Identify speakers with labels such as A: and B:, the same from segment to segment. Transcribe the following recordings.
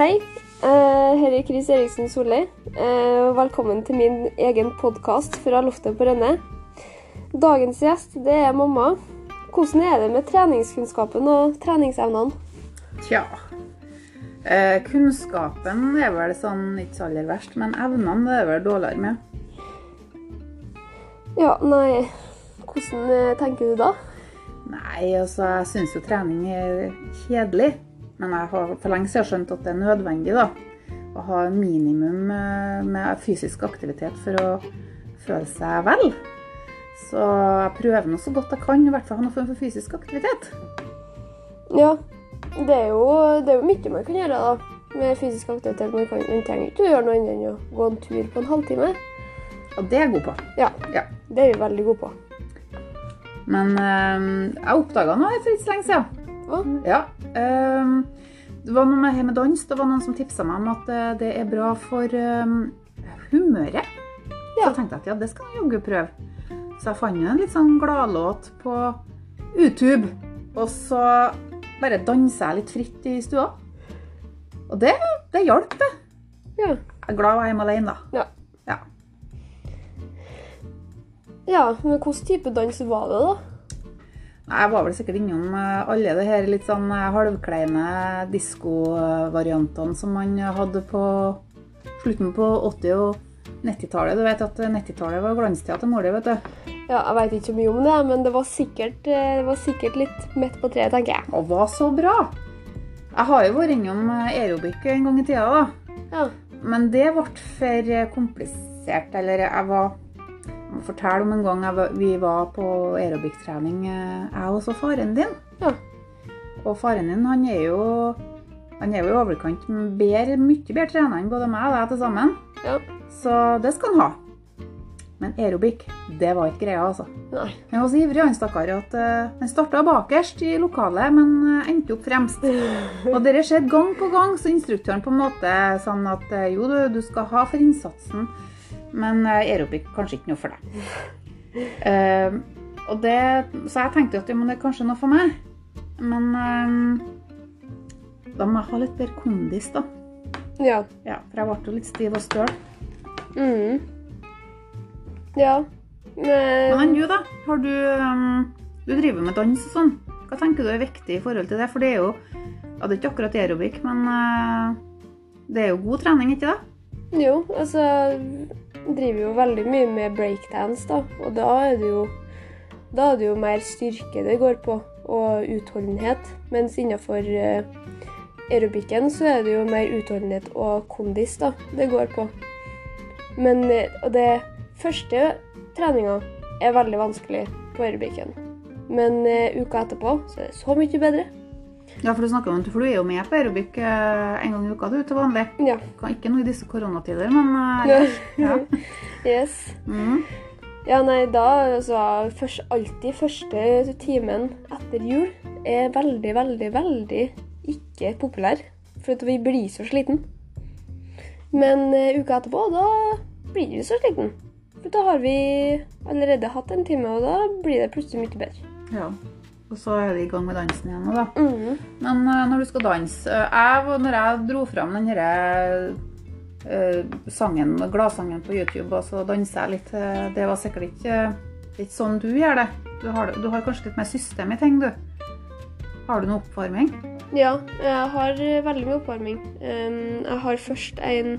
A: Hei, eh, her er Chris Eriksen Solli. Eh, velkommen til min egen podkast fra loftet på Rønne. Dagens gjest det er mamma. Hvordan er det med treningskunnskapen og treningsevnene?
B: Tja. Eh, kunnskapen er vel sånn ikke så aller verst, men evnene er vel dårligere med.
A: Ja, nei Hvordan eh, tenker du da?
B: Nei, altså jeg syns jo trening er kjedelig. Men jeg har for lenge siden skjønt at det er nødvendig da, å ha minimum eh, med fysisk aktivitet for å føle seg vel. Så jeg prøver nå så godt jeg kan i hvert fall ha noe form for fysisk aktivitet.
A: Ja, det er, jo, det er jo mye man kan gjøre da, med fysisk aktivitet. Man, kan, man trenger ikke å gjøre noe annet enn å gå en tur på en halvtime.
B: Og det er jeg god på.
A: Ja,
B: Ja.
A: det er vi veldig gode på.
B: Men øh, jeg oppdaga noe for ikke så lenge siden.
A: Hva?
B: Ja. Um, det var noe med, her med dans. Det var noen som tipsa meg om at eh, det er bra for um, humøret. Så jeg tenkte at ja, det skal jeg jaggu prøve. Så jeg fant en litt sånn gladlåt på YouTube. Og så bare dansa jeg litt fritt i stua. Og det, det hjalp, det.
A: Ja.
B: Jeg er glad jeg er hjemme alene, da.
A: Ja.
B: Ja.
A: ja, men hvilken type dans var det, da?
B: Jeg var vel sikkert innom eh, alle de her litt sånn eh, halvkleine diskovariantene som man hadde på slutten på 80- og 90-tallet. Du vet at 90-tallet var glanstida til mor vet du.
A: Ja, Jeg veit ikke så mye om det, men det var sikkert, eh, det var sikkert litt midt på treet, tenker jeg.
B: Og var så bra! Jeg har jo vært innom eh, aerobic en gang i tida, da.
A: Ja.
B: Men det ble for eh, komplisert. Eller jeg var fortelle om en gang jeg vi var på aerobic-trening, eh, jeg og så faren din.
A: Ja.
B: Og faren din, han er jo han er jo i overkant bedre, mye bedre trener enn både meg og deg til sammen.
A: Ja.
B: Så det skal han ha. Men aerobic, det var ikke greia, altså.
A: Nei.
B: Han var så ivrig, han stakkar, at uh, han starta bakerst i lokalet, men eh, endte opp fremst. Og det skjedde gang på gang, så instruktøren på en måte sånn at jo, du, du skal ha for innsatsen, men eh, aerobic kanskje ikke noe for deg. Uh, og det, så jeg tenkte at ja, det er kanskje noe for meg. Men eh, da må jeg ha litt bedre kondis, da.
A: Ja.
B: Ja, for jeg ble jo litt stiv og støl.
A: Mm. Ja.
B: Men
A: Men,
B: du, da? Har du um, Du driver med dans og sånn. Hva tenker du er viktig i forhold til det? For det er jo ja, det er ikke akkurat aerobic, men uh, det er jo god trening, ikke det?
A: jo, altså driver jo veldig mye med breakdance, da. Og da er det jo Da er det jo mer styrke det går på, og utholdenhet. Mens innenfor uh, aerobicen så er det jo mer utholdenhet og kondis da det går på. Men eh, Og det første treninga er veldig vanskelig på aerobicen. Men eh, uka etterpå så er det så mye bedre.
B: Ja, for du snakker om for du er jo med på aerobic eh, en gang i uka du, til vanlig.
A: Ja.
B: Ikke noe i disse koronatider, men ja. ja.
A: yes.
B: Mm.
A: Ja, nei, da altså først, Alltid første timen etter jul er veldig, veldig, veldig ikke populær. For vi blir så sliten. Men uh, uka etterpå, da blir vi så sliten. For da har vi allerede hatt en time, og da blir det plutselig mye bedre.
B: ja. Og så er det i gang med dansen igjen nå, da.
A: Mm.
B: Men uh, når du skal danse eh, jeg, Når jeg dro fram den herre eh, sangen, gladsangen på YouTube, og så danser jeg litt Det var sikkert ikke, ikke sånn du gjør det. Du har, du har kanskje litt mer system i ting, du. Har du noe oppvarming?
A: Ja, jeg har veldig mye oppvarming. Um, jeg har først en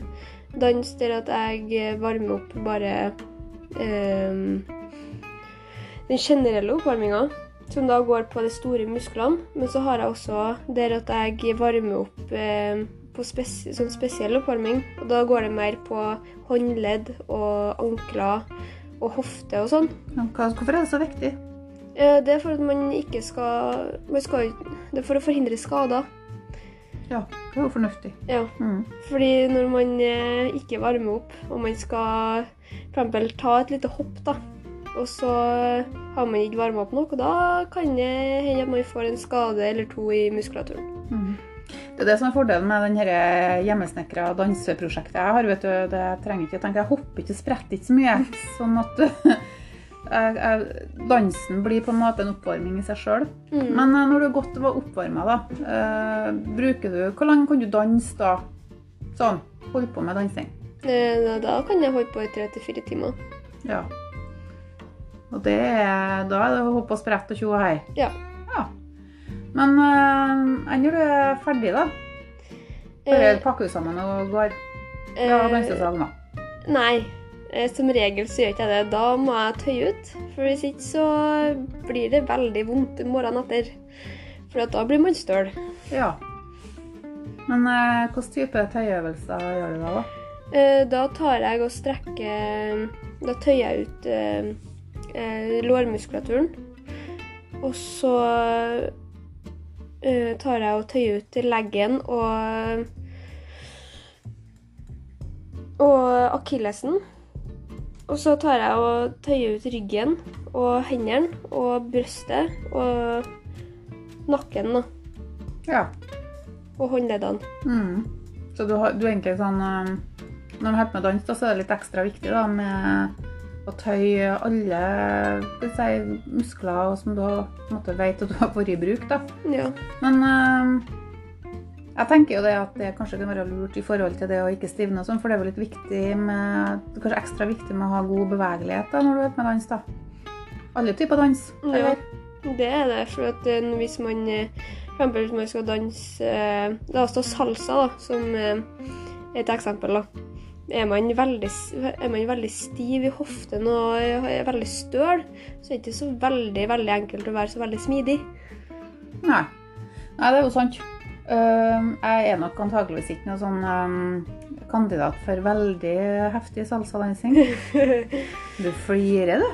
A: dans der at jeg varmer opp bare um, den generelle oppvarminga, som da går på de store musklene. Men så har jeg også der at jeg varmer opp eh, på spes sånn spesiell oppvarming. Og da går det mer på håndledd og ankler og hofte og sånn.
B: Hvorfor er det så viktig?
A: Eh, det er for at man ikke skal, man skal Det er for å forhindre skader.
B: Ja, det er jo fornuftig.
A: Ja.
B: Mm.
A: Fordi når man eh, ikke varmer opp, og man skal for eksempel ta et lite hopp, da, og så har man ikke varma opp nok, og da kan det hende at man får en skade eller to i muskulaturen.
B: Mm. Det er det som er fordelen med denne hjemmesnekra danseprosjektet jeg har. vet du, det trenger ikke å tenke, Jeg hopper ikke og spretter ikke så mye. Sånn at jeg, jeg, dansen blir på en måte en oppvarming i seg sjøl.
A: Mm.
B: Men eh, når du er godt oppvarma, da, eh, bruker du Hvor lenge kan du danse da? Sånn. Holde på med dansing.
A: Eh, Da kan jeg holde på i tre til fire timer.
B: Ja. Og det er, da er det hopp og sprett og tjo og hei.
A: Ja.
B: ja. Men uh, enn når du er ferdig, da? Bare
A: Eh,
B: pakker du sammen og går fra
A: eh,
B: dansesalen, da?
A: Nei. Eh, Som regel så gjør ikke jeg det. Da må jeg tøye ut. For hvis ikke så blir det veldig vondt morgenen etter. For da blir man støl.
B: Ja. Men eh, hvilken type tøyeøvelser gjør du da? da?
A: Eh, Da tar jeg og strekker Da tøyer jeg ut eh, eh, lårmuskulaturen. Og så eh, tar jeg og tøyer ut leggen og og akillesen. Og så tar jeg og tøyer ut ryggen og hendene og brystet og nakken da,
B: Ja.
A: og håndleddene.
B: Mm. Så du, har, du er egentlig sånn eh, Når du holder på med dans, da, så er det litt ekstra viktig da, med å tøye alle si, muskler som du har, på måte, vet at du har vært i bruk. da.
A: Ja.
B: Men eh, jeg tenker jo det at det kanskje kan være lurt i forhold til det å ikke stivne og sånn, for det er jo litt viktig med, kanskje ekstra viktig med å ha god bevegelighet da, når du er med dans. da. Alle typer dans.
A: Ja, det er det. For at eh, hvis man f.eks. for eksempel hvis man skal danse eh, La oss ta salsa, da, som eh, et eksempel. da. Er man, veldig, er man veldig stiv i hoften og er veldig støl, så er det ikke så veldig veldig enkelt å være så veldig smidig.
B: Nei. Nei, det er jo sant. Jeg er nok antageligvis ikke noen sånn kandidat for veldig heftig salsadansing. Du flirer, du.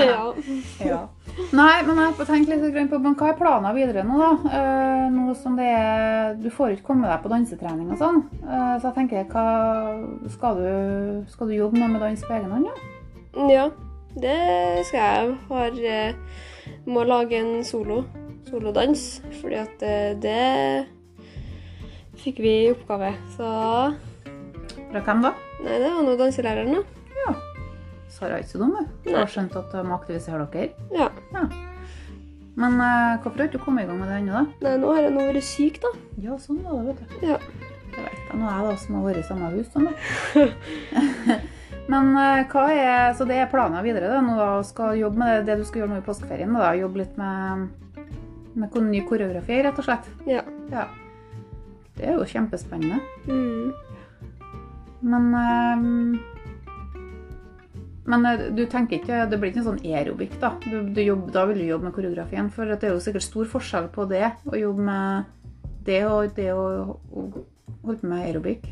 A: ja.
B: Ja. Nei, men jeg får tenke litt på men hva er planen videre nå, da? Eh, nå som det er Du får ikke komme deg på dansetrening og sånn. Eh, så jeg tenker, hva skal du, skal du jobbe noe med dans på egen hånd, ja?
A: ja, det skal jeg. Har, eh, må lage en solo. Solodans. Fordi at det fikk vi i oppgave. Så
B: Fra hvem da?
A: Nei, det var nå danselæreren, da.
B: Sara jeg ikke så dum, du. Du har skjønt at de må aktivisere dere.
A: Ja.
B: Men eh, hvorfor har du ikke kommet i gang med det ennå, da?
A: Nei, nå har jeg nå vært syk, da.
B: Ja, sånn var det, vet du.
A: Ja.
B: Det vet jeg. Nå er jeg da som har vært i samme hus som deg. Men eh, hva er, så det er planen videre da, nå da, skal jobbe med det, du skal gjøre nå i påskeferien, da, jobbe litt med, med ny koreografi, rett og slett.
A: Ja.
B: Ja. Det er jo kjempespennende.
A: Mm.
B: Men, eh, men eh, du tenker ikke, det blir ikke en sånn aerobikk da. Du, du jobb, da vil du jobbe med koreografien, for det er jo sikkert stor forskjell på det, å jobbe med det og det å, å holde på med aerobikk.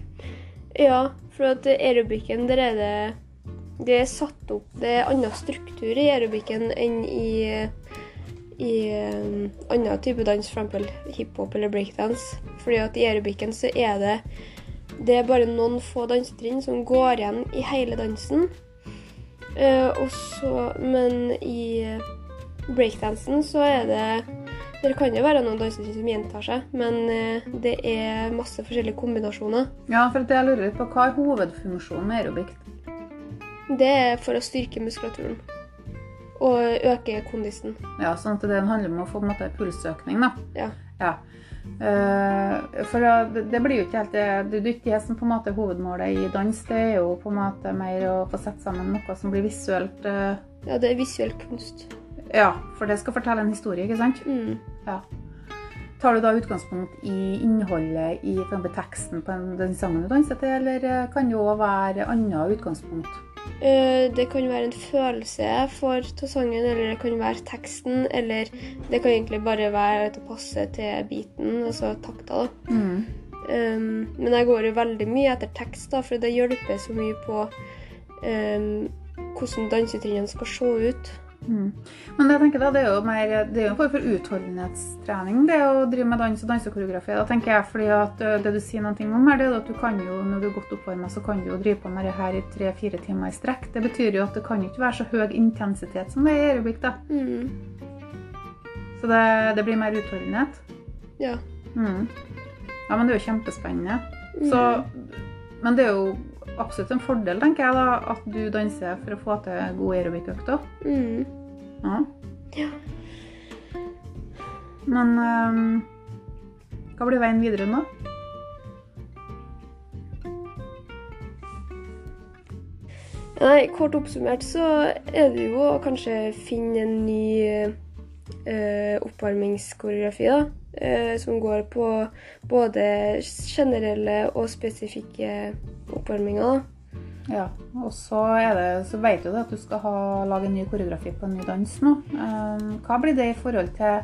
A: Ja, for at aerobicen, der er det Det er satt opp Det er annen struktur i aerobicen enn i i um, annen type dans, f.eks. hiphop eller breakdance. Fordi at i aerobicen så er det det er bare noen få dansetrinn som går igjen i hele dansen. Eh, og så, men i breakdansen så er det Det kan jo være noen dansetrinn som gjentar seg, men eh, det er masse forskjellige kombinasjoner.
B: Ja, for det jeg lurer litt på, hva er hovedfunksjonen med aerobic?
A: Det er for å styrke muskulaturen. Og øke kondisen.
B: Ja, sånn at det handler om å få på en måte pulsøkning, da.
A: Ja.
B: Ja. Eh, for det, blir jo ikke helt det, det er ikke det som på en måte er hovedmålet i dans. Det er jo på en måte mer å få sette sammen noe som blir visuelt eh,
A: Ja, det er visuell kunst.
B: Ja, for det skal fortelle en historie, ikke sant?
A: Mm.
B: Ja. Tar du da utgangspunkt i innholdet i for eksempel teksten på den sangen du danser til, eller eh, kan det òg være annet utgangspunkt?
A: Eh, Det kan være en følelse for av sangen, eller det kan være teksten, eller det kan egentlig bare være at å passe til beaten, altså takta, da.
B: Mm.
A: Um, men jeg går jo veldig mye etter tekst, da, for det hjelper så mye på um, hvordan dansetrinnene skal se ut.
B: Mm. Men jeg tenker da, det er jo mer, det er jo en form for utholdenhetstrening, det å drive med dans og dansekoreografi. Da tenker jeg, fordi at Det du sier noen ting om her, det er at du kan jo, når du er godt oppvarmet, så kan du jo drive på med det her i tre-fire timer i strekk. Det betyr jo at det kan ikke være så høy intensitet som det er i øyeblikk, da.
A: Mm.
B: Så det, det blir mer utholdenhet.
A: Ja.
B: Mm. Ja, men det er jo kjempespennende.
A: Mm.
B: Så, men det er jo absolutt en fordel, tenker jeg, da, at du danser for å få til gode aerobic-økter.
A: Mm.
B: Ja.
A: Ja.
B: Men um, hva blir veien videre nå?
A: Nei, kort oppsummert så er det jo å kanskje finne en ny eh, oppvarmingskoreografi, da. Eh, som går på både generelle og spesifikke oppvarminger, da.
B: Ja, og så, det, så vet du at du skal ha, lage en ny koreografi på en ny dans nå. Eh, hva blir det i forhold til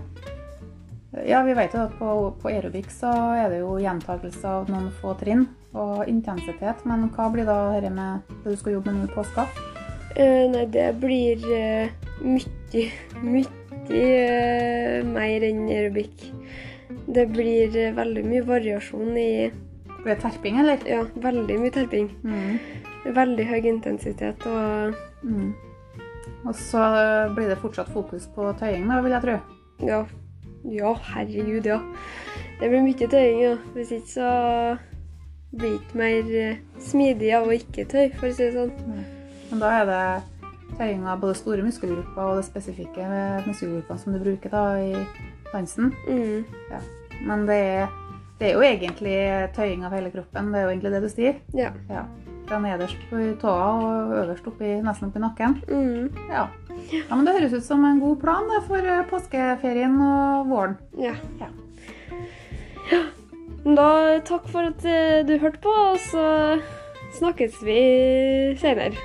B: Ja, vi vet jo at på, på aerobic så er det jo gjentakelse av noen få trinn og intensitet, men hva blir da dette med det du skal jobbe med nå i påska?
A: Eh, nei, det blir eh, mye, mye eh, mer enn aerobic. Det blir eh, veldig mye variasjon i
B: Blir terping, eller?
A: Ja, veldig mye terping.
B: Mm.
A: Veldig høy intensitet og
B: Mm. Og så blir det fortsatt fokus på tøying, da, vil jeg tro.
A: Ja. Ja, herregud, ja. Det blir mye tøying, ja. Hvis ikke så blir det ikke mer eh, smidig av å ikke tøye, for å si det sånn.
B: Men da er det tøying av både store muskelgrupper og det spesifikke muskelgruppene som du bruker da i dansen.
A: Mm.
B: Men det er, det er jo egentlig tøying av hele kroppen, det er jo egentlig det du sier.
A: Ja.
B: Ja. Fra nederst på tåa og øverst oppi, nesten oppi nakken.
A: Mm.
B: Ja. ja, men det høres ut som en god plan da, for eh, påskeferien og våren.
A: Ja.
B: Ja.
A: Ja. Da takk for at eh, du hørte på, og så snakkes vi senere.